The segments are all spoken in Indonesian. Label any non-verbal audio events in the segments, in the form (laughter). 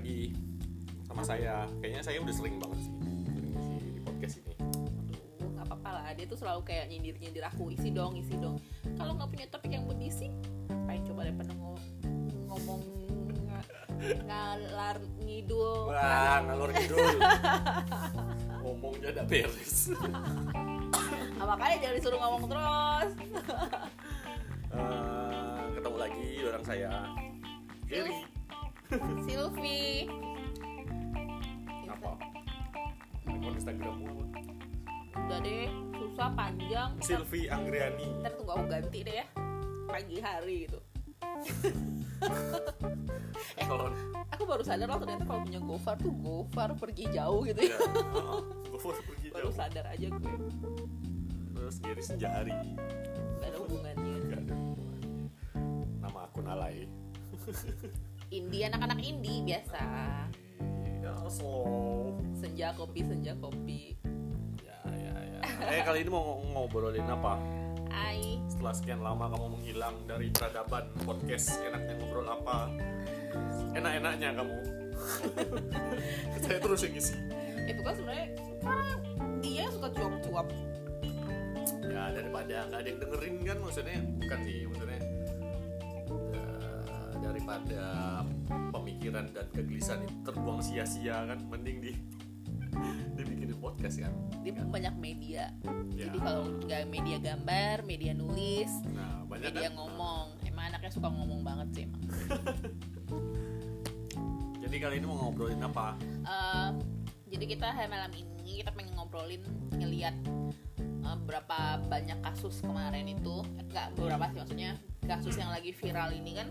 lagi sama saya. Kayaknya saya udah sering banget sih sering di podcast ini. Aduh, nggak apa-apa lah dia tuh selalu kayak nyindir nyindir aku isi dong isi dong kalau nggak punya topik yang berisi ngapain coba daripada ngo- ngomong nga- ngalar ngidul Wah, ngalor ngidul. (laughs) Ngomongnya udah beres. Ah, makanya jangan disuruh ngomong terus Eh, ketemu lagi orang saya. Gary. (laughs) Silvi Apa? Akun Instagrammu udah deh susah panjang Silvi Anggriani. ntar tunggu aku ganti deh ya pagi hari gitu Eh, (laughs) kalau aku baru sadar loh ternyata kalau punya Gofar tuh Gofar pergi jauh gitu ya, ya gue pergi (laughs) baru jauh. sadar aja gue Terus Gary Senjahari. gak ada hubungannya Gak ada hubungannya. Nama akun alay. Indie anak-anak indie biasa slow. senja kopi senja kopi Ya, ya, ya. Eh, kali ini mau ngobrolin apa? Hai Setelah sekian lama kamu menghilang dari peradaban podcast, enaknya ngobrol apa? Enak-enaknya kamu. (laughs) Saya terus yang ngisi. itu kan sebenarnya karena dia suka cuap-cuap Ya, daripada nggak ada yang dengerin kan maksudnya bukan sih, maksudnya eh, daripada pemikiran dan kegelisahan itu terbuang sia-sia kan mending di (laughs) dibikinin podcast kan. dia banyak media Ya. jadi kalau nggak media gambar media nulis Nah, banyak media kan. ngomong emang anaknya suka ngomong banget sih emang (laughs) Jadi kali ini mau ngobrolin apa? Eh, jadi kita hari malam ini kita pengen ngobrolin ngeliat eh, berapa banyak kasus kemarin itu eh, enggak beberapa sih maksudnya kasus yang lagi viral ini kan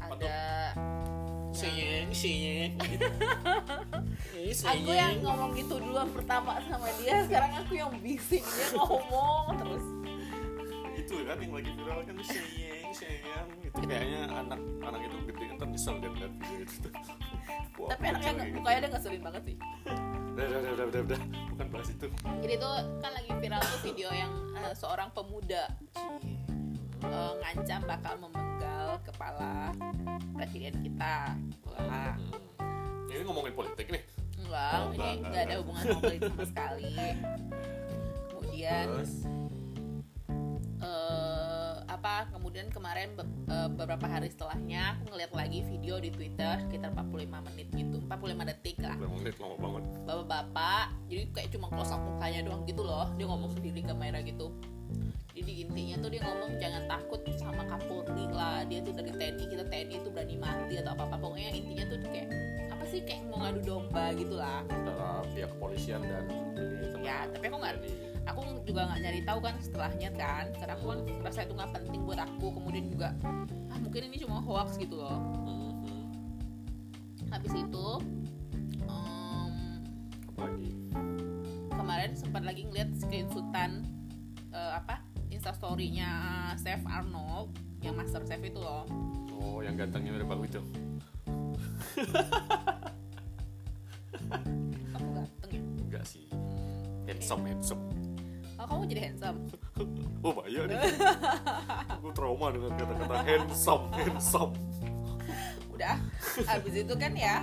ada Sayang, sayang. Eh, (laughs) aku yang ngomong gitu duluan pertama sama dia sekarang aku yang bising dia ngomong terus itu kan yang lagi viral kan sayang, sayang. Itu kayaknya anak anak itu gede kan nyesel dia lihat video itu. Wah, tapi anaknya nggak mukanya dia ngeselin banget sih Udah, udah, udah, udah, udah. Bukan bahas itu. jadi itu kan lagi viral tuh video yang eh, seorang pemuda eh, ngancam bakal memenggal kepala presiden kita. Wah, Hmm. Ini ngomongin politik nih. enggak Oh, ini enggak, ada hubungan sama politik sama sekali. Kemudian Terus, eh, apa kemudian kemarin be- eh, beberapa hari setelahnya aku ngeliat lagi video di Twitter sekitar 45 menit gitu 45 detik lah. Udah menit? Lama banget. bapak-bapak jadi kayak cuma close up mukanya doang gitu loh. Dia ngomong sendiri ke kamera gitu jadi intinya tuh dia ngomong jangan takut sama Kapolri lah. Dia tuh dari TNI kita TNI itu berani mati atau apa apa pokoknya intinya tuh kayak apa sih kayak mau ngadu domba gitu lah Antara pihak kepolisian dan ini Ya, tapi aku nggak- aku juga nggak nyari tahu kan setelahnya kan. Karena aku kan merasa itu nggak penting buat aku. Kemudian juga ah mungkin ini cuma hoax gitu loh. Mhm. habis itu Apa lagi? kemarin sempat lagi ngeliat screenshotan eh, apa instastorynya Chef Arnold yang Master Chef itu loh Oh, yang gantengnya mirip aku itu. kamu ganteng ya Enggak sih. Handsome, handsome. oh kamu jadi handsome (laughs) Oh, bahaya nih. aku trauma dengan kata-kata handsome, handsome. udah habis itu kan ya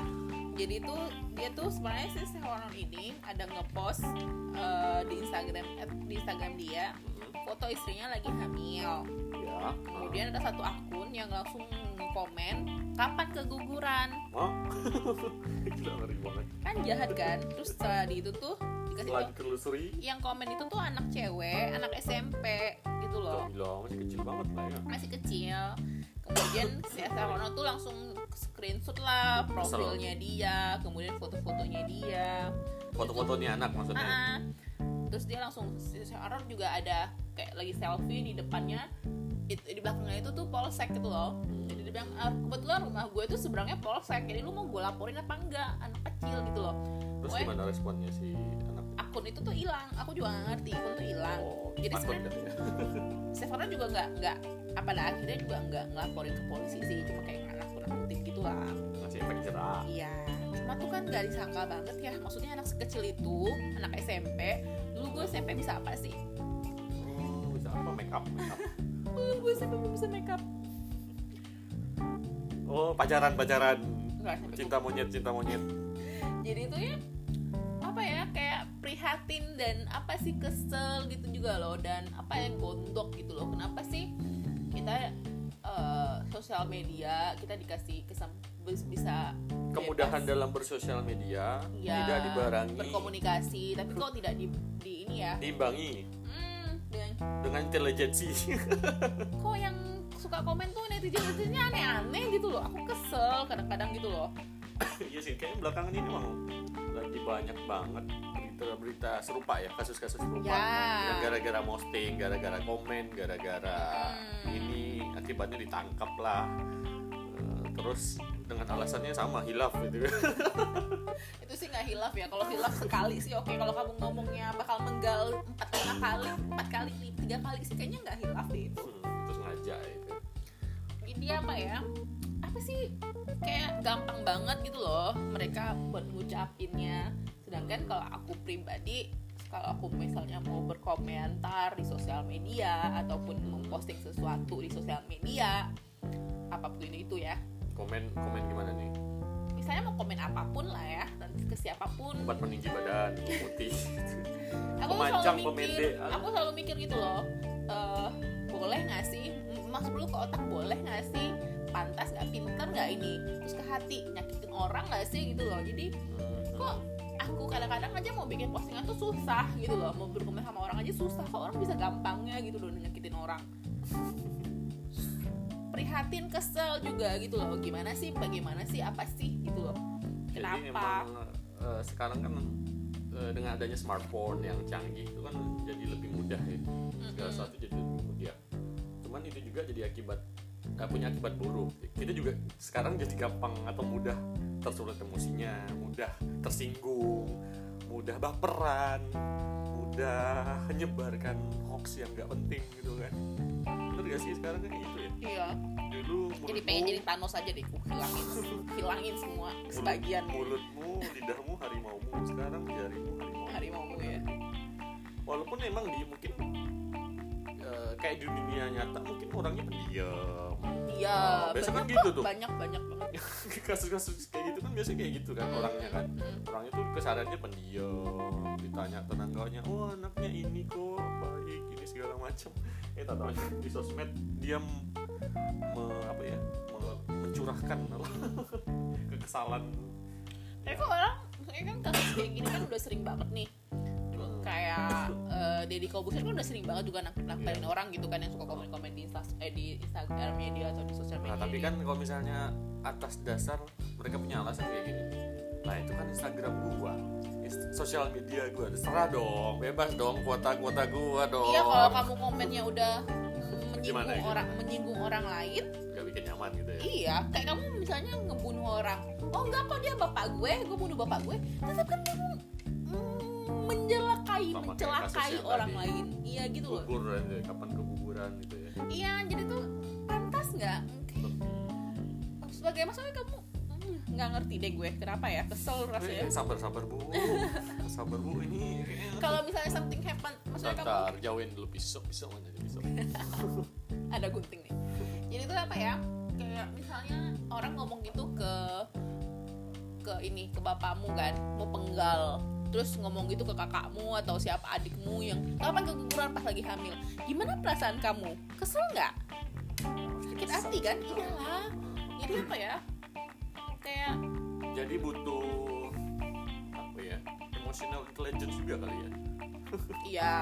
jadi itu dia tuh sebenarnya si Chef Arnold ini ada ngepost eh, di Instagram eh, di Instagram dia foto istrinya lagi hamil. Ya. kemudian ada satu akun yang langsung komen kapan keguguran? (laughs) Kan jahat kan? Terus setelah di itu tuh dikasih yang komen itu tuh anak cewek anak SMP gitu loh. Gila masih kecil banget lah ya. masih kecil. Kemudian (laughs) si Esterono tuh langsung screenshot lah profilnya dia kemudian foto-fotonya dia. Foto-fotonya anak maksudnya. Ah, terus dia langsung si Aaron juga ada kayak lagi selfie di depannya it- di belakangnya itu tuh polsek gitu loh. Jadi dia bilang "Ah, kebetulan rumah gue tuh seberangnya polsek jadi lu mau gue laporin apa enggak? Anak kecil gitu loh. Terus Pokoknya gimana responnya si anak? akun itu tuh hilang. Aku juga gak ngerti akun tuh hilang. Oh, jadi sebenarnya ya? (laughs) Stefano juga nggak nggak apa pada akhirnya juga nggak ngelaporin ke polisi sih. Cuma kayak nakut nakutin gitu lah. Ngasih efek jerah. iya. Cuma tuh kan nggak disangka banget ya. Maksudnya anak sekecil itu anak SMP dulu gue SMP bisa apa sih? Make up, make up. Uh, (laughs) gue SMP belum bisa make up? Oh, pacaran, pacaran. sampai cinta monyet cinta monyet. Jadi itu ya apa ya kayak prihatin dan apa sih kesel gitu juga loh dan apa ya gondok gitu loh. Kenapa sih kita eh, sosial media kita dikasih kesem bisa kemudahan bebas, dalam bersosial media ya, tidak dibarangi berkomunikasi tapi kok tidak di, di ini ya? Diimbangi dengan intelijensi. (laughs) Kok yang suka komen tuh netizen netizennya aneh-aneh gitu loh. Aku kesel kadang-kadang gitu loh. Iya sih kayaknya belakangan ini emang lagi banyak banget berita-berita serupa ya kasus-kasus serupa. Ya. yang gara-gara posting gara-gara komen gara-gara Hmm. ini akibatnya ditangkap lah. Eh, terus dengan alasannya sama hilaf gitu. Itu sih nggak hilaf ya. Kalau hilaf sekali sih oke. Kalau kamu ngomongnya bakal menggal empat lima kali kali sih kayaknya nggak hilaf deh itu Hmm, terus ngajak itu ini apa ya? Apa sih? Kayak gampang banget gitu loh mereka buat ngucapinnya. Sedangkan kalau aku pribadi kalau aku misalnya mau berkomentar di sosial media ataupun memposting sesuatu di sosial media apa pun itu ya. Komen komen gimana nih? Misalnya mau komen apa pun lah ya dan ke siapa pun. Obat peninggi badan putih aku (laughs) selalu mikir aku selalu mikir gitu loh eh, boleh nggak sih? M- masuk dulu ke otak boleh nggak sih? Pantas nggak? Pinter nggak ini? Terus ke hati nyakitin orang nggak sih? Gitu loh. Jadi kok aku kadang-kadang aja mau bikin postingan tuh susah gitu loh. Mau berkomen sama orang aja susah. Kok orang bisa gampangnya gitu loh nyakitin orang? Prihatin kesel juga gitu loh. Gimana sih? Bagaimana sih? Apa sih? Gitu loh. Jadi kenapa? emang eh, sekarang kan dengan adanya smartphone yang canggih itu kan jadi lebih mudah ya. Segala sesuatu jadi lebih mudah. Cuman itu juga jadi akibat eh, punya akibat buruk. Kita juga sekarang jadi gampang atau mudah tersulut emosinya, mudah tersinggung, mudah baperan, mudah menyebarkan hoax yang nggak penting gitu kan. Bener gak sih sekarang kayak gitu ya? iya Jadi mulutmu- pengen jadi Thanos aja deh. Ku hilangin. Hilangin semua sebagian. mulutmu lidahmu harimaumu sekarang jarimu harimau harimau ya. Walaupun emang di mungkin eh, kayak di dunia nyata mungkin orangnya pendiam. Iya Nah, biasa kan gitu tuh. banyak banyak banget. (laughs) Kasus-kasus kayak gitu kan biasanya kayak gitu kan orangnya kan. orangnya tuh kesadarannya pendiam ditanya tetangganya oh anaknya ini kok baik ini segala macam. Eh tahu di sosmed dia m- me- apa ya me- mencurahkan (laughs) kekesalan. Tapi kok orang kayak kan kasus kayak gini kan udah sering banget nih. Kayak Deddy Kobusier kan udah sering banget juga naktalin Iya. orang gitu kan yang suka komen-komen di Insta eh, di Instagram dia atau di sosial media Nah, tapi dia. kan kalau misalnya atas dasar mereka punya alasan kayak gini. Nah, itu kan Instagram gua, Inst- sosial media gua. Terserah dong, bebas dong kuota-kuota gua dong. iya kalau kamu komennya udah mm, Gimana menyinggung ya? orang menyinggung orang lain Gak bikin nyaman gitu ya. Iya, kayak kamu misalnya ngebunuh orang. Oh enggak kok dia bapak gue, gue bunuh bapak gue. Tetap kan kamu Sama kayak mencelakai orang tadi. lain. Iya gitu loh. Kuburan ya, kapan keguguran gitu ya. Iya, jadi tuh pantas nggak? Sebagai maksudnya kamu mm, nggak ngerti deh gue kenapa ya kesel rasanya. Eh, sabar sabar bu, (laughs) sabar bu ini. Kalau misalnya something happen, maksudnya kamu Bentar, jauhin dulu pisau, pisau mana nih pisau? (laughs) ada gunting nih. Jadi itu apa ya? Kayak misalnya orang ngomong gitu ke ke ini ke bapakmu kan, mau penggal. Terus ngomong gitu ke kakakmu atau siapa adikmu yang kapan keguguran pas lagi hamil. Gimana perasaan kamu? Kesel nggak? Sakit hati kan? Iyalah. Jadi apa ya? Kayak Jadi butuh apa ya? Emotional intelligence juga kali ya. ya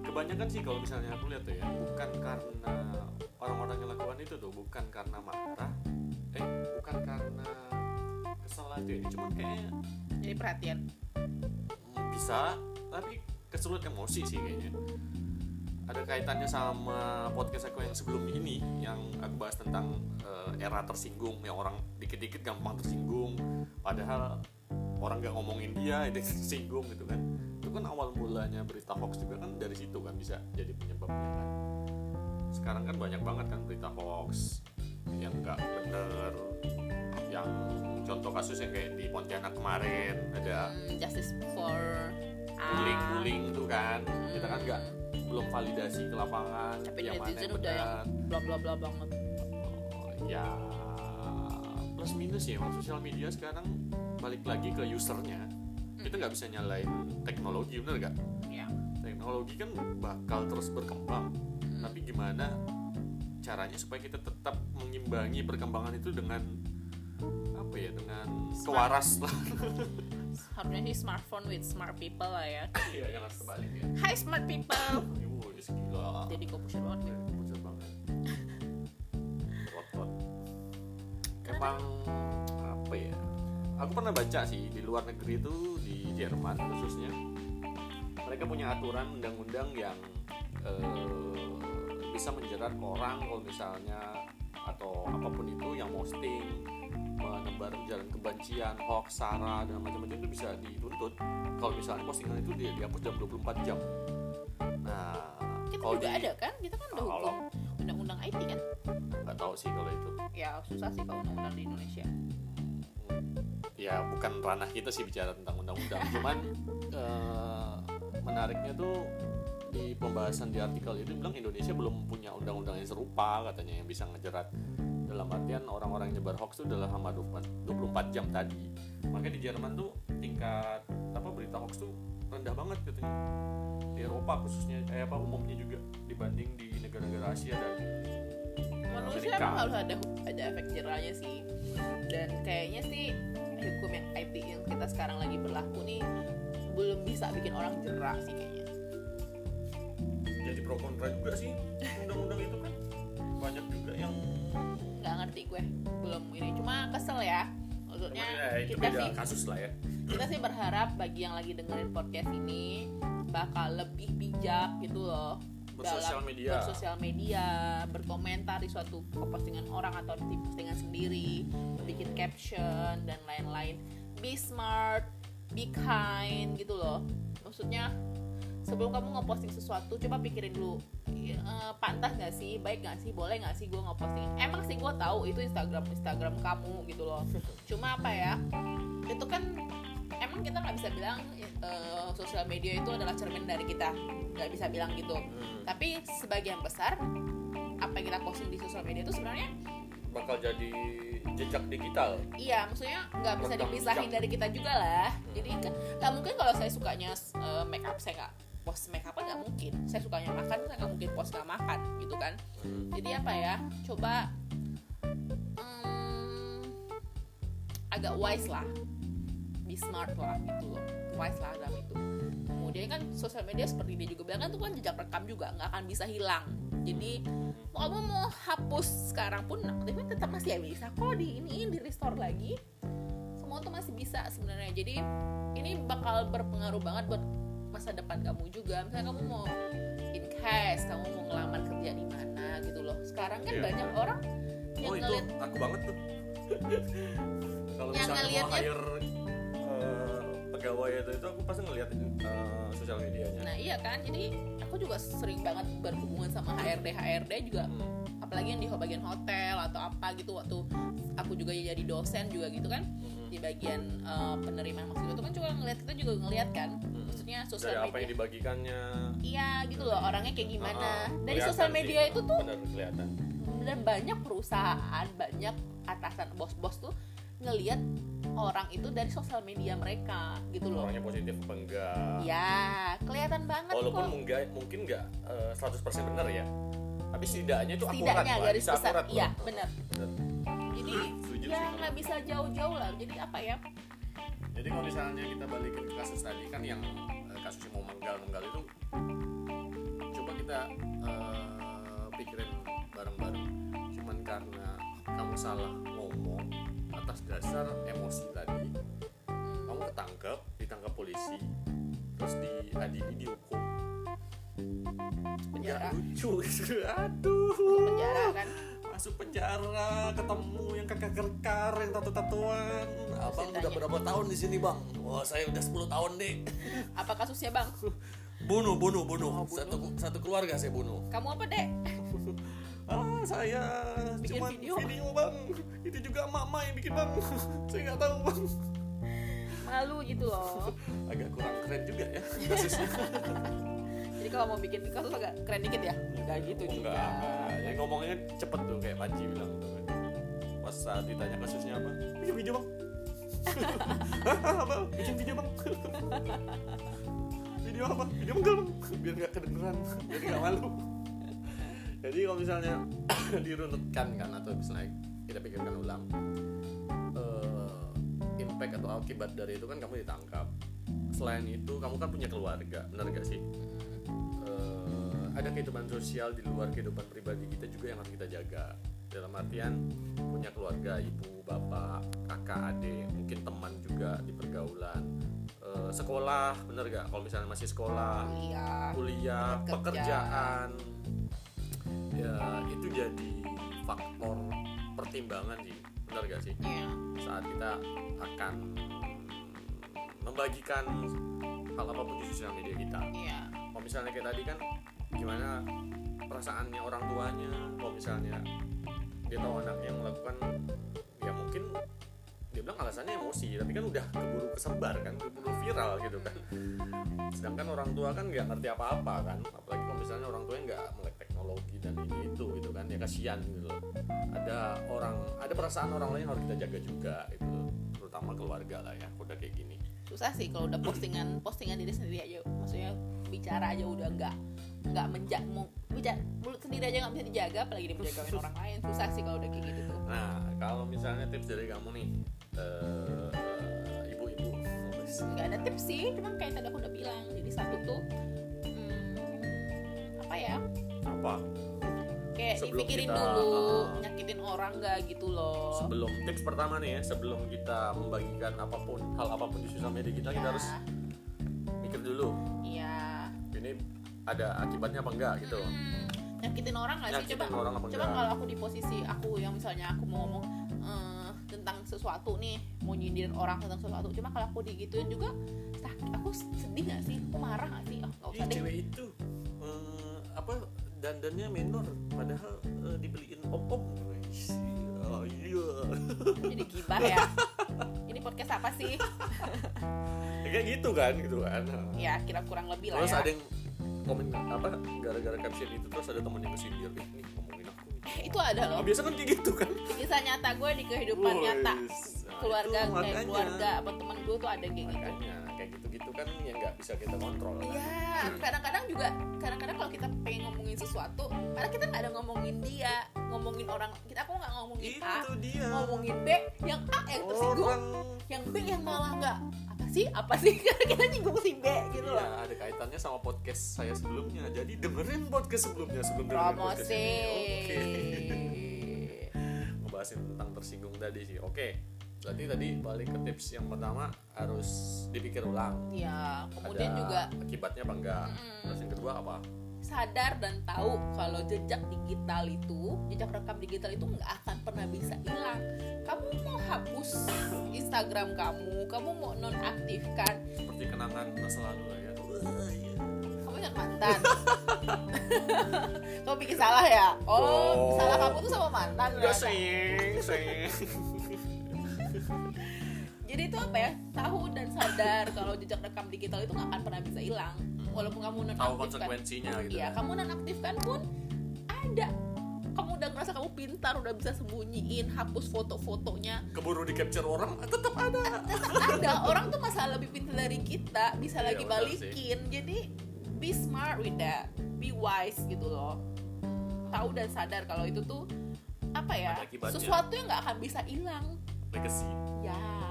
kebanyakan sih kalau misalnya aku lihat tuh ya bukan karena orang-orang yang lakukan itu tuh bukan karena marah eh bukan karena kesal aja ini cuman kayaknya jadi perhatian. Bisa tapi kesulut emosi sih kayaknya. Ada kaitannya sama podcast aku yang sebelum ini yang aku bahas tentang eh, era tersinggung yang orang dikit-dikit gampang tersinggung padahal orang nggak ngomongin dia (laughs) itu tersinggung gitu kan. Itu kan awal mulanya berita hoax juga kan dari situ kan bisa jadi penyebabnya kan. Sekarang kan banyak banget kan berita hoax yang nggak bener yang contoh kasus yang kayak di Pontianak kemarin ada Hmm, justice for A. bullying-bullying tuh kan. Kita kan nggak belum validasi ke lapangan Tapi yang mana yang udah yang bla bla bla banget. Oh, ya plus minus ya emang sosial media sekarang balik lagi ke usernya. Kita nggak bisa nyalain teknologi bener gak ya teknologi kan bakal terus berkembang. Tapi gimana caranya supaya kita tetap mengimbangi perkembangan itu dengan apa ya dengan Smart. kewaras lah. (laughs) Harusnya sih smartphone with smart people lah ya. Iya jangan terbalik ya. Hi smart people. Wuh, gila. Jadi kok banget ya. Bocor banget. Rot-rot. emang apa ya? Aku pernah baca sih di luar negeri itu di Jerman khususnya mereka punya aturan undang-undang yang eh, bisa menjerat orang kalau misalnya atau apa pun itu yang posting menebar ujaran kebencian, hoax, sara dan macam-macam itu bisa dituntut. Kalau misalnya postingan itu dia dihapus jam 24 jam. Nah, kita kalau juga di- ada kan? Kita kan udah Kalau- hukum undang-undang IT kan? Nggak tahu sih kalau itu. ya susah sih kalau undang-undang di Indonesia. Ya bukan ranah kita sih bicara tentang undang-undang. (laughs) Cuman eh, menariknya tuh di pembahasan di artikel itu bilang Indonesia belum punya undang-undang yang serupa katanya yang bisa ngejerat dalam artian orang-orang yang nyebar hoax itu dalam selama 24 jam tadi. Makanya di Jerman tuh tingkat apa berita hoax tuh rendah banget katanya. Di Eropa khususnya eh apa umumnya juga dibanding di negara-negara Asia dan manusia emang harus ada ada efek jerahnya sih. Dan kayaknya sih hukum yang IT yang kita sekarang lagi berlaku nih belum bisa bikin orang jerah sih kayaknya. Jadi pro kontra juga sih. Undang-undang itu kan banyak juga yang ngerti gue. Belum ini. Cuma kesel ya. Maksudnya Ya, kita sih kasus lah ya. kita sih berharap bagi yang lagi dengerin podcast ini bakal lebih bijak gitu loh. Bersosial dalam media. bersosial media berkomentar di suatu postingan orang atau di postingan sendiri bikin caption dan lain-lain. Be smart be kind gitu loh. Maksudnya sebelum kamu ngeposting sesuatu coba pikirin dulu. Eh, pantas gak sih? Baik gak sih? Boleh gak sih gue ngeposting? Emang sih gue tahu itu Instagram Instagram kamu gitu loh. (laughs) Cuma apa ya? Itu kan emang kita nggak bisa bilang eh, sosial media itu adalah cermin dari kita. Nggak bisa bilang gitu. Tapi sebagian besar apa yang kita posting di sosial media itu sebenarnya bakal jadi jejak digital. Iya maksudnya nggak bisa dipisahin jejak. dari kita juga lah. Jadi kan nggak mungkin kalau saya sukanya eh, make up saya nggak post make up nggak mungkin. Saya sukanya makan saya nggak mungkin post nggak makan gitu kan. Jadi apa ya coba hmm, agak wise lah. Be smart lah gitu. Loh wise lah dalam itu. Kemudian kan sosial media seperti dia juga bilang kan itu kan jejak rekam juga nggak akan bisa hilang. Jadi mau kamu mau hapus sekarang pun aktifnya tetap masih ya bisa kok di ini di restore lagi. Semua tuh masih bisa sebenarnya. Jadi ini bakal berpengaruh banget buat masa depan kamu juga. Misalnya kamu mau in case kamu mau ngelamar kerja di mana gitu loh. Sekarang kan Iya. banyak orang yang oh itu aku banget tuh. (laughs) Kalau misalnya mau ngeliatnya- hire eh, pegawai itu itu aku pasti ngeliat eh, sosial medianya. Nah iya kan? Jadi aku juga sering banget berhubungan sama HRD HRD juga Hmm. Apalagi yang di bagian hotel atau apa gitu waktu aku juga jadi dosen juga gitu kan. Hmm. di bagian eh, penerimaan maksud itu kan juga ngeliat kita juga ngeliat kan. Maksudnya dari sosial apa yang media dibagikannya. Iya gitu loh orangnya kayak gimana. Ah, dari sosial sih. media itu tuh benar kelihatan. dan banyak perusahaan banyak atasan bos-bos tuh ngeliat orang itu dari sosial media mereka gitu loh. Orangnya positif apa enggak? Ya kelihatan banget walaupun kok. mungkin mungkin nggak eh, 100% benar ya tapi setidaknya itu akurat setidaknya lah, garis bisa besar. akurat iya benar. Jadi Setuju ya nggak bisa jauh-jauh lah. Jadi apa ya? Jadi kalau misalnya kita balikin ke kasus tadi kan yang eh, kasus yang mau menggal-menggal itu coba kita eh, pikirin bareng-bareng. Cuman karena kamu salah ngomong atas dasar emosi tadi, kamu ketangkep, ditangkap polisi, terus diadili dihukum. Penjara Nggak lucu, (laughs) aduh. penjara kan Masuk penjara, ketemu yang kakak-kakar, yang tato-tatuan. Abang udah berapa tahun di sini, Bang? Wah, saya udah 10 tahun nih. apa kasusnya bang bunuh bunuh bunuh Oh, bunuh. satu satu keluarga saya bunuh kamu apa dek (laughs) ah saya Bikin cuma video. video. bang itu juga mama yang bikin bang (laughs) saya nggak tahu bang malu gitu loh agak kurang keren juga ya kasusnya kalau mau bikin kasus agak keren dikit ya? Enggak gitu juga. Enggak, enggak. ya ngomongnya cepet tuh kayak Panji bilang tuh kan. Pas saat ditanya kasusnya apa bikin video bang. (laughs) Apa? Bikin video bang. (laughs) Video apa? Video enggak bang. Biar nggak kedengeran biar nggak malu. Jadi kalau misalnya (clears throat) dirunutkan kan atau misalnya kita pikirkan ulang eh, impact atau akibat dari itu kan kamu ditangkap. Selain itu kamu kan punya keluarga benar gak sih ada kehidupan sosial di luar kehidupan pribadi kita juga yang harus kita jaga. Dalam artian punya keluarga ibu bapak kakak adik mungkin teman juga di pergaulan. Eh, sekolah bener gak kalau misalnya masih sekolah kuliah kuliah Kerja. pekerjaan. Ya itu jadi faktor pertimbangan sih. Benar gak sih? Iya. saat kita akan membagikan hal apa pun di sosial media kita. Iya. Kalau misalnya kayak tadi kan gimana perasaannya orang tuanya kalau misalnya dia tahu anaknya melakukan ya mungkin dia bilang alasannya emosi tapi kan udah keburu kesebar kan keburu viral gitu kan. Sedangkan orang tua kan nggak ngerti apa-apa kan apalagi kalau misalnya orang tuanya nggak melek teknologi dan ini itu gitu kan ya kasihan gitu loh. Ada orang ada perasaan orang lain harus kita jaga juga itu terutama keluarga lah ya udah kayak gini. Susah sih kalau udah postingan postingan diri sendiri aja maksudnya bicara aja udah nggak nggak menjak mulut sendiri aja nggak bisa dijaga apalagi dia menjagain (laughs) orang lain susah sih kalau udah kayak gitu tuh Nah, kalau misalnya tips dari kamu nih, eh, ibu-ibu, nggak ada tips sih cuman kayak tadi aku udah bilang jadi satu tuh hmm, apa ya apa? kayak Sebelum dipikirin kita, dulu uh, nyakitin orang nggak gitu loh Sebelum tips pertama nih ya, sebelum kita membagikan apa pun hal apa pun di sosial media kita, kita Ya, harus mikir dulu. Iya ada akibatnya apa enggak gitu. Hmm, nyakitin orang nggak sih coba orang apa coba kalau aku di posisi aku yang misalnya aku mau ngomong eh, tentang sesuatu nih mau nyindirin orang tentang sesuatu cuma kalau aku digituin juga sakit aku sedih nggak sih aku marah nggak sih oh nggak Ih, usah deh cewek itu eh, apa dandannya menor padahal eh, dibeliin om-om. Wih, Oh iya. (laughs) jadi gibah ya ini podcast apa sih (laughs) Ya, kayak gitu kan, gitu kan. ya kira kurang lebih lah Terus ya ada yang komen apa gara-gara caption itu terus ada temen yang ih nih ngomongin aku nih." (laughs) Eh, itu ada loh Nah, biasa kan kayak gitu kan kisah nyata gue di kehidupan nyata keluarga itu kayak makanya. keluarga apa teman gue tuh ada kayak gitu makanya kayak gitu-gitu kan yang nggak bisa kita kontrol kan? Iya, kadang-kadang juga kadang-kadang kalau kita pengen ngomongin sesuatu, karena kita nggak ada ngomongin dia, ngomongin orang kita aku nggak ngomongin A, itu dia ngomongin B, yang A yang tersinggung, orang yang B yang malah nggak sih apa sih (laughs) kita nyinggung si B gitu Iya, loh. ada kaitannya sama podcast saya sebelumnya. Jadi dengerin podcast sebelumnya sebelum dengerin podcast ini. Oke. (laughs) Ngebahasin tentang tersinggung tadi sih. Oke. Berarti tadi balik ke tips yang pertama harus dipikir ulang. Ya, kemudian Ada juga akibatnya apa enggak? Mm-mm. Terus yang kedua apa? sadar dan tahu kalau jejak digital itu, jejak rekam digital itu nggak akan pernah bisa hilang. Kamu mau hapus Instagram kamu, kamu mau nonaktifkan, Seperti kenangan masa lalu lah ya. Kamu ingat mantan kamu bikin salah ya oh, Oh. salah kamu tuh sama mantan ternyata. sayang, sayang. jadi itu apa ya tahu dan sadar kalau jejak rekam digital itu nggak akan pernah bisa hilang walaupun kamu Tahu nonaktifkan konsekuensinya gitu. iya kan. kamu nonaktifkan pun ada kamu udah ngerasa kamu pintar udah bisa sembunyiin hapus foto-fotonya. Keburu di capture orang tetap ada. ada. Orang tuh masalah lebih pintar dari kita bisa Iya, lagi balikin. Jadi be smart with that. Be wise gitu loh. Tahu dan sadar kalau itu tuh apa ya sesuatu yang nggak akan bisa hilang. Legacy. ya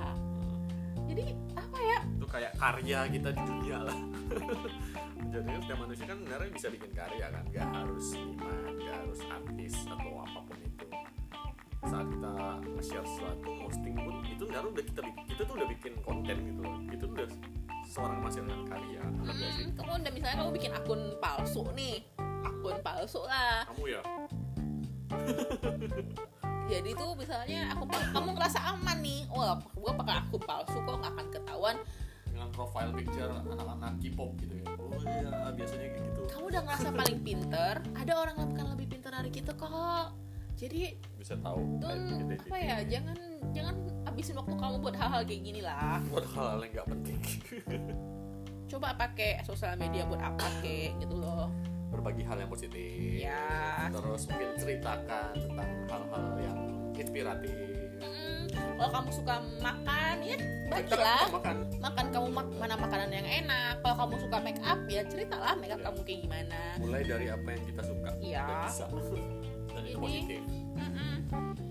jadi apa ya? Itu kayak karya kita di dunia lah. (laughs) Jadi setiap manusia kan sebenarnya bisa bikin karya kan. Nggak harus seniman nggak harus artis atau apa pun itu. Saat kita nge-share sesuatu posting pun itu sebenarnya udah kita bikin kita tuh udah bikin konten gitu loh. Itu udah seorang menghasilkan karya. Hmm, kamu udah misalnya kamu bikin akun palsu nih. Akun palsu lah. Kamu ya (laughs) jadi tuh misalnya aku kamu ngerasa aman nih. Wah gua pakai akun palsu kok nggak akan ketahuan. Dengan profile picture anak-anak K-pop gitu ya. Oh iya biasanya kayak gitu. Kamu udah ngerasa paling pinter? Ada orang yang bukan lebih pinter dari kita kok. Jadi bisa tahu don't identity apa ya? jangan jangan habisin waktu kamu buat hal-hal kayak gini lah. Buat hal yang nggak penting. Coba pakai sosial media buat apa kek gitu loh. Berbagi hal yang positif. Ya. terus mungkin ceritakan tentang hal-hal inspiratif kalau kamu suka makan ya bagilah. kan makan. Makan kamu mak- mana makanan yang enak. Kalau kamu suka make up ya ceritalah make up Iya. kamu kayak gimana. Mulai dari apa yang kita suka. Iya. bisa. Dan itu Ini- positif. Mm-mm.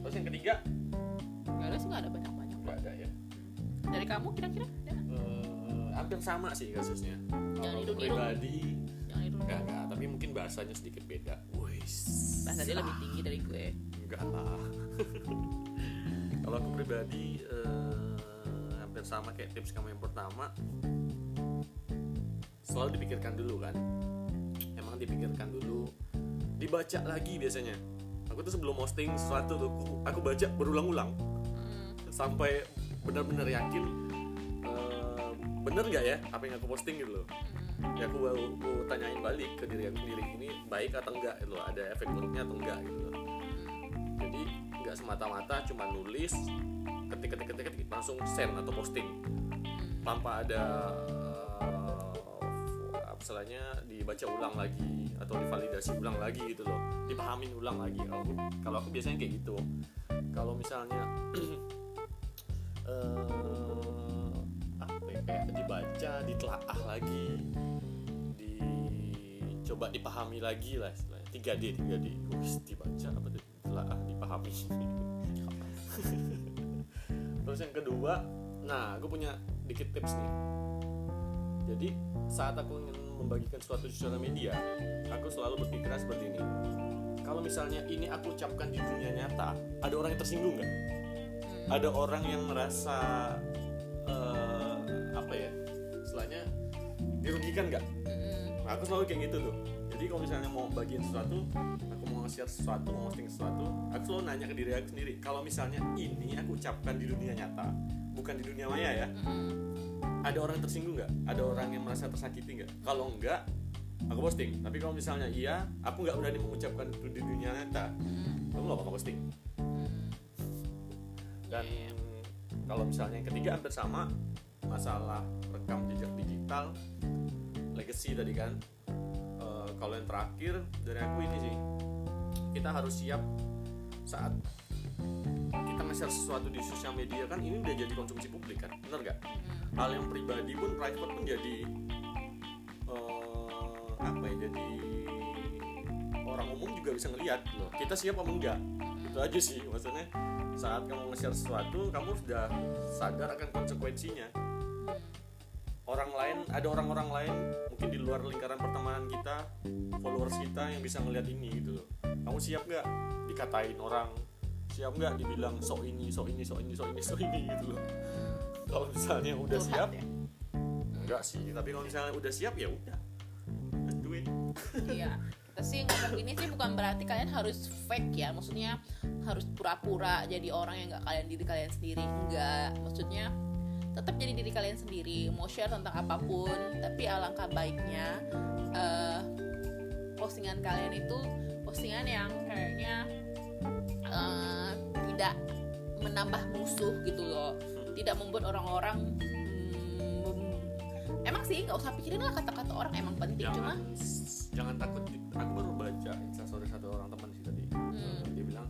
terus yang ketiga? Nggak ada sih nggak ada banyak banyak nggak ada ya. Dari kamu kira-kira? Eh, hampir sama sih kasusnya. Jangan kalau pribadi enggak enggak tapi mungkin bahasanya sedikit beda. Wis. bahasa dia lebih tinggi dari gue. Enggak lah (laughs) kalau aku pribadi eh, hampir sama kayak tips kamu yang pertama. Selalu dipikirkan dulu kan. Emang dipikirkan dulu. Dibaca lagi biasanya. Aku tuh sebelum posting sesuatu tuh aku, aku baca berulang-ulang. Hmm, sampai benar-benar yakin eh, bener nggak ya apa yang aku posting gitu loh. Hmm, ya aku, aku tanyain balik ke diri aku sendiri ini baik atau enggak gitu loh. Ada efek buruknya atau enggak gitu loh. Jadi nggak semata-mata cuma nulis ketik ketik ketik ketik langsung send atau posting. Hmm. tanpa ada eh, apa istilahnya dibaca ulang lagi atau divalidasi ulang lagi gitu loh. Dipahamin ulang lagi. Kalau aku, kalau aku biasanya kayak gitu. Kalau misalnya (clears throat) eh apa ya, kayak dibaca ditelaah lagi dicoba dipahami lagi lah istilahnya. 3D 3D Wis, dibaca apa tuh dipahami (laughs) terus yang kedua nah aku punya dikit tips nih. Jadi saat aku ingin membagikan sesuatu di sosial media aku selalu berpikiran seperti ini. Kalau misalnya ini aku ucapkan di dunia nyata ada orang yang tersinggung nggak? Hmm. ada orang yang merasa eh, apa ya istilahnya dirugikan nggak? Hmm, Nah, aku selalu kayak gitu tuh jadi kalau misalnya mau bagiin sesuatu aku mau share sesuatu mau posting sesuatu aku selalu nanya ke diri aku sendiri. Kalau misalnya ini aku ucapkan di dunia nyata bukan di dunia maya ya hmm, ada orang yang tersinggung nggak? Ada orang yang merasa tersakiti nggak? Kalau enggak aku posting. Tapi kalau misalnya iya aku nggak berani mengucapkan itu di dunia nyata. Hmm, aku nggak bakal posting. Hmm. dan Iya. kalau misalnya yang ketiga hampir sama masalah rekam jejak digital legacy tadi kan kalau yang terakhir dari aku ini sih kita harus siap saat kita nge-share sesuatu di sosial media kan ini udah jadi konsumsi publik kan bener gak? Hmm. hal yang pribadi pun private pun jadi eh, apa ya jadi orang umum juga bisa ngelihat loh kita siap apa enggak? Itu aja sih maksudnya. Saat kamu nge-share sesuatu kamu sudah sadar akan konsekuensinya orang lain ada orang-orang lain mungkin di luar lingkaran pertemanan kita followers kita yang bisa ngelihat ini gitu loh. Kamu siap nggak dikatain orang? Siap nggak dibilang sok ini sok ini sok ini sok ini sok ini gitu loh? Kalau misalnya udah siap ya? enggak sih. Tapi kalau misalnya udah siap ya udah. Let's do it. Iya, kita sih ngomong ini sih bukan berarti kalian harus fake ya. Maksudnya harus pura-pura jadi orang yang nggak kalian diri kalian sendiri. Enggak, maksudnya tetap jadi diri kalian sendiri. Mau share tentang apa pun, tapi alangkah baiknya eh, postingan kalian itu postingan yang kayaknya eh, tidak menambah musuh gitu loh. Tidak membuat orang-orang hmm, Emang sih nggak usah pikirin lah kata-kata orang emang penting cuma jangan jangan takut aku baru baca instastory satu orang teman sih tadi Hmm. dia bilang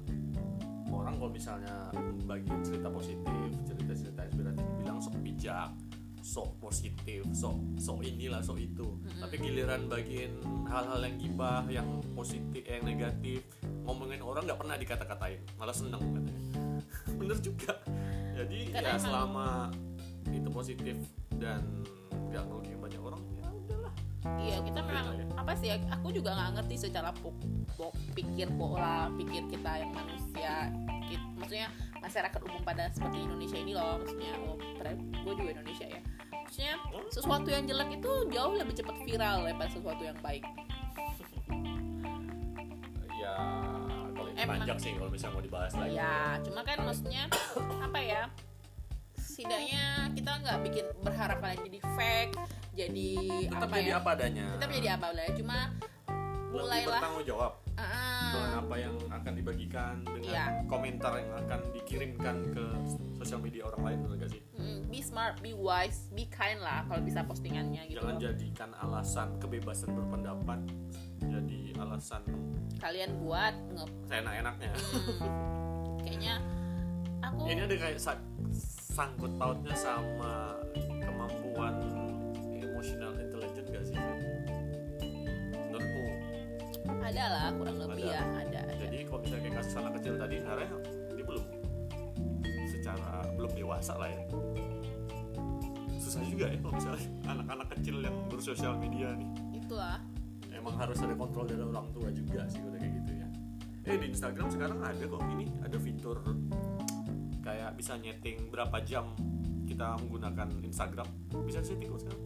orang kalau misalnya bagian cerita positif cerita bijak sok positif sok sok inilah sok itu. Tapi giliran bagian hal-hal yang gibah yang positif yang negatif ngomongin orang nggak pernah dikata-katain malah seneng katanya. (laughs) Bener juga. Jadi Karena ya emang- selama itu positif dan nggak ngerugiin banyak orang ya udahlah. Iya kita memang ya. apa sih ya, aku juga nggak ngerti secara po, po- pikir pola pikir kita yang manusia Ki- maksudnya masyarakat umum pada seperti Indonesia ini loh maksudnya. Oh, gue juga Indonesia ya. Maksudnya sesuatu yang jelek itu jauh lebih cepat viral daripada sesuatu yang baik. Ya kalau Emang. panjang sih kalau misalnya mau dibahas lagi. Ya cuma kan maksudnya apa ya setidaknya kita nggak bikin berharap kalian jadi fake jadi tetap apa jadi ya apa adanya. tetap jadi apa adanya. Cuma mulailah bertanggung jawab dengan apa yang akan dibagikan dengan Iya. komentar yang akan dikirimkan ke sosial media orang lain bener gak sih Mm, be smart, be wise, be kind lah kalau bisa postingannya gitu. jangan jadikan alasan kebebasan berpendapat jadi alasan Kalian buat nge seenak-enaknya mm, kayaknya aku ini ada kayak sa- sangkut pautnya sama kemampuan emotional intelligence gak sih ada lah kurang lebih Ada. ya ada, ada. jadi kalau misalnya kayak kasus anak kecil tadi sebenarnya dia belum secara belum dewasa lah ya. Susah juga ya kalau misalnya anak-anak kecil yang bersosial media nih. Itulah. Emang harus ada kontrol dari orang tua juga sih udah kayak gitu ya. Eh di Instagram sekarang ada kok ini ada fitur kayak bisa nyeting berapa jam kita menggunakan Instagram. Bisa setting kok sekarang?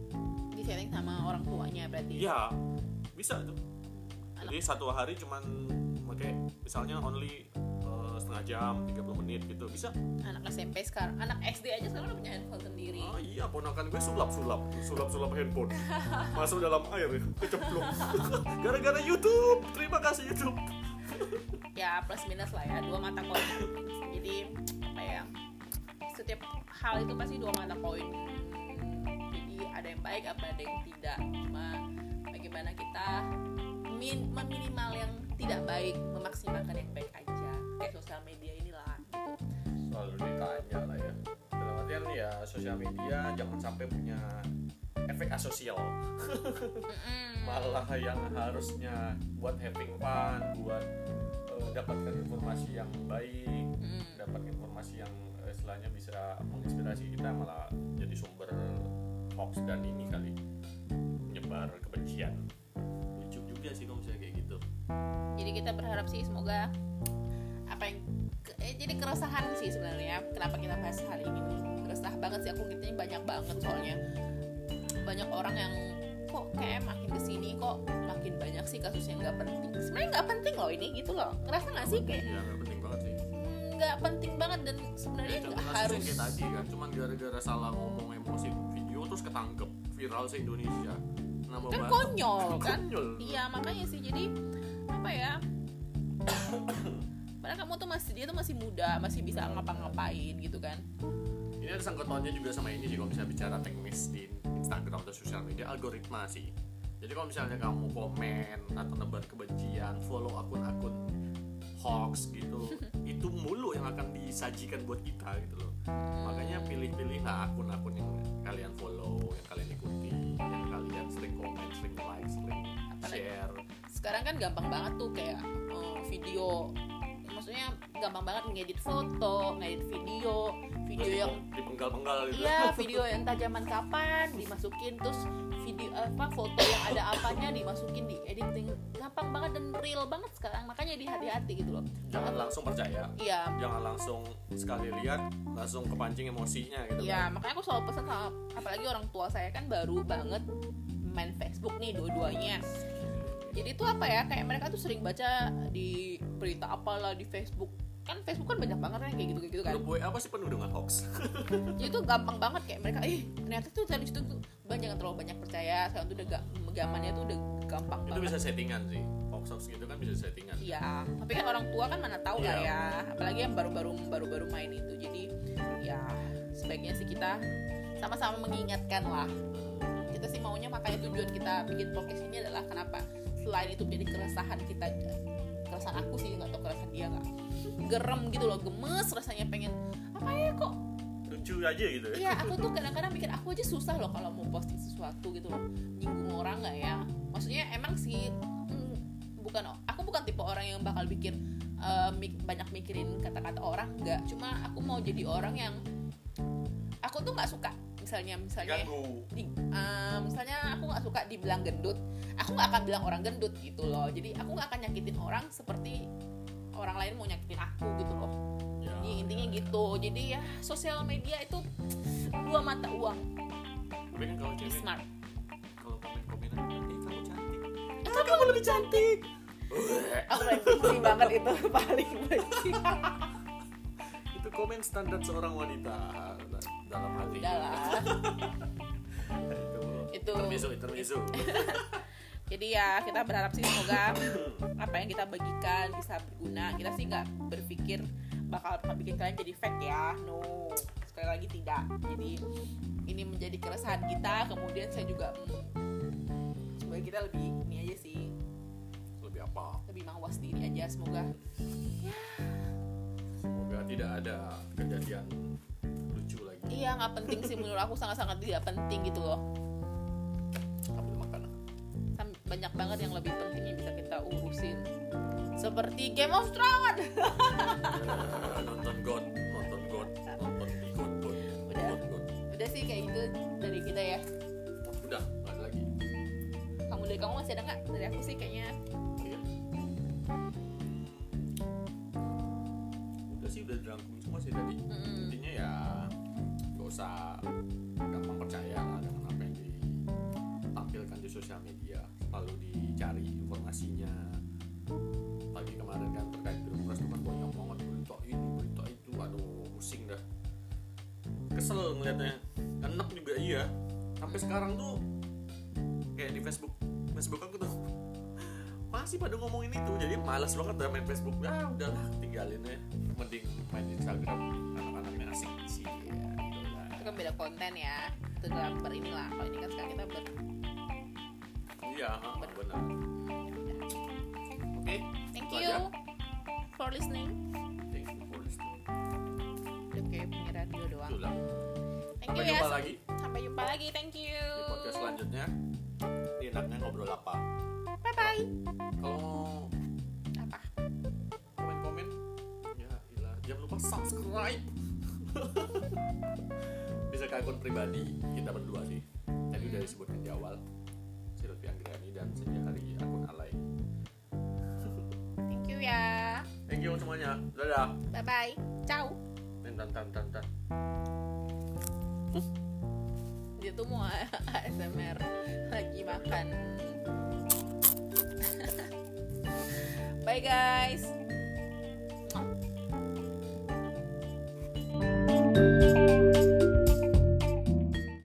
Di setting sama orang tuanya berarti? Iya bisa tuh jadi satu hari cuman pakai misalnya only eh, setengah jam 30 menit gitu. Bisa? Anak SMP sekarang anak SD aja sekarang udah punya handphone sendiri. Ah iya ponakan gue sulap sulap sulap sulap handphone. (laughs) Masuk dalam air ya kecemplung. (laughs) Gara-gara YouTube. Terima kasih YouTube. (laughs) Ya plus minus lah ya dua mata koin. Jadi apa ya setiap hal itu pasti dua mata koin. Jadi ada yang baik apa ada yang tidak. Cuma bagaimana kita min meminimal yang tidak baik memaksimalkan yang baik aja. Kayak sosial media inilah gitu. Selalu ditanya lah ya. Dalam artian ya sosial media jangan sampai punya efek asosial. (laughs) Malah yang harusnya buat having fun buat eh, dapatkan informasi yang baik Mm. dapat informasi yang eh, istilahnya bisa menginspirasi kita malah jadi sumber hoax dan ini kali. Menyebar kebencian juga sih kalau misalnya kayak gitu. Jadi kita berharap sih semoga apa yang ke- eh, jadi keresahan sih sebenarnya kenapa kita bahas hal ini. Nih resah banget sih aku gitu banyak banget soalnya. Banyak orang yang kok kayak makin ke sini kok makin banyak sih kasus yang nggak penting. Sebenarnya nggak penting loh ini gitu loh. Ngerasa nggak sih kayak ya nggak penting banget sih. Nggak penting banget dan sebenarnya Ya, harus. kayak tadi kan cuman gara-gara salah ngomong emosi video terus ketangkep viral se Indonesia Nambah kan banget. konyol kan? Konyol. Iya makanya sih jadi apa ya? (coughs) Padahal kamu tuh masih dia tuh masih muda masih bisa ngapa-ngapain gitu kan. Ini ada sangkutannya juga sama ini sih kalau misalnya bicara teknis di Instagram atau sosial media algoritma sih. Jadi kalau misalnya kamu komen atau nebar kebencian follow akun-akun hoax gitu (laughs) itu mulu yang akan disajikan buat kita gitu loh. Makanya pilih-pilih lah akun-akun yang kalian follow yang kalian ikuti kalian sering komen sering like sering Apalagi- share. Sekarang kan gampang banget tuh kayak eh, video. Maksudnya gampang banget ngedit foto ngedit video video Terus yang dipenggal-penggal gitu. Iya (laughs) video yang entah zaman kapan dimasukin terus video apa foto yang ada apanya dimasukin di editing gampang banget dan real banget sekarang makanya di hati-hati gitu loh. Jangan langsung percaya. Iya. Jangan langsung sekali lihat langsung kepancing emosinya gitu Iya, kan. makanya aku selalu pesan sama apalagi orang tua saya kan baru banget main Facebook nih dua-duanya. Jadi itu apa ya? Kayak mereka tuh sering baca di berita apalah di Facebook. Kan Facebook kan banyak banget kan kayak gitu-gitu kan. Grup WA pasti penuh dengan hoax. (laughs) Jadi itu gampang banget kayak mereka, eh ternyata tuh dari situ tuh Bang jangan terlalu banyak percaya. Sekarang tuh udah gak, zamannya tuh udah gampang itu banget. bisa settingan sih. Hoax hoax gitu kan bisa settingan. Iya, tapi kan orang tua kan mana tahu lah Iya. ya. Apalagi yang baru-baru baru-baru main itu. Jadi ya sebaiknya sih kita sama-sama mengingatkan lah. Kita sih maunya makanya tujuan kita bikin podcast ini adalah kenapa? Selain itu menjadi keresahan kita, keresahan aku sih nggak tahu keresahan dia nggak. Gerem gitu loh, gemes rasanya pengen apa ya kok Lucu aja gitu ya. Iya, aku tuh kadang-kadang mikir aku aja susah loh kalau mau posting sesuatu gitu loh. Nyinggung orang nggak ya? Maksudnya emang sih mm, bukan aku bukan tipe orang yang bakal bikin mik- banyak mikirin kata-kata orang nggak. Cuma aku mau jadi orang yang aku tuh nggak suka misalnya misalnya. Eh, misalnya aku nggak suka dibilang gendut aku nggak akan bilang orang gendut gitu loh. Jadi aku nggak akan nyakitin orang seperti orang lain mau nyakitin aku gitu loh. Ya, jadi intinya gitu. Jadi ya sosial media itu dua mata uang. Tapi kan kalau cewek smart. kalau komen-komenan, eh kamu cantik. eh kamu lebih cantik? Aku benci banget itu (laughs) paling benci itu komen standar seorang wanita dalam hati. udah lah (laughs) itu. Itu. Intermezzo, intermezzo. jadi ya kita berharap sih semoga apa yang kita bagikan bisa berguna. Kita sih nggak berpikir bakal bikin kalian jadi fake ya. No. Sekali lagi tidak. Jadi ini menjadi keresahan kita. Kemudian saya juga mm, semoga kita lebih ini aja sih. Lebih apa? lebih mawas diri aja. Semoga ya. Semoga tidak ada kejadian lucu lagi. Iya nggak penting sih. Menurut aku sangat-sangat tidak penting gitu loh banyak banget yang lebih penting yang bisa kita urusin seperti Game of Thrones nonton God nonton God nonton God God Udah. God udah sih kayak gitu dari kita ya udah nggak ada lagi kamu dari kamu masih ada nggak dari aku sih kayaknya Iya. Udah sih udah dirangkum semua sih tadi. Mm-mm. Intinya ya gak usah gampang percaya lah dengan apa yang ditampilkan di sosial media. Selalu dicari informasinya. Pagi kemarin kan terkait pilpres itu kan banyak banget berita ini berita itu. Aduh pusing dah. Kesel ngeliatnya. Enak juga iya. Sampai sekarang tuh kayak di Facebook Facebook aku tuh masih pada ngomongin itu jadi malas banget dah main Facebook ah udahlah tinggalin ya mending main Instagram anak-anaknya asik sih ya, gitu itu kan beda konten ya itu dalam ber inilah kalau ini kan sekarang kita ber iya benar. Oke thank itu you aja. for listening. Thank you for listening. Udah kayak punya radio doang. Itulah. thank sampai you ya. jumpa lagi. Sampai jumpa lagi. Thank you. Di podcast selanjutnya. Ini enaknya ngobrol apa? Bye bye kalau apa? Komen-komen. Ya ilah jangan lupa subscribe. (laughs) Bisa ke akun pribadi kita berdua sih. Tadi udah disebutkan di awal Silvi Anggrani dan Senja Hari akun alay. Thank you ya. Thank you semuanya. Dadah. Bye bye ciao tan tan tan tan. Dia tuh mau ASMR lagi makan. (laughs) Bye guys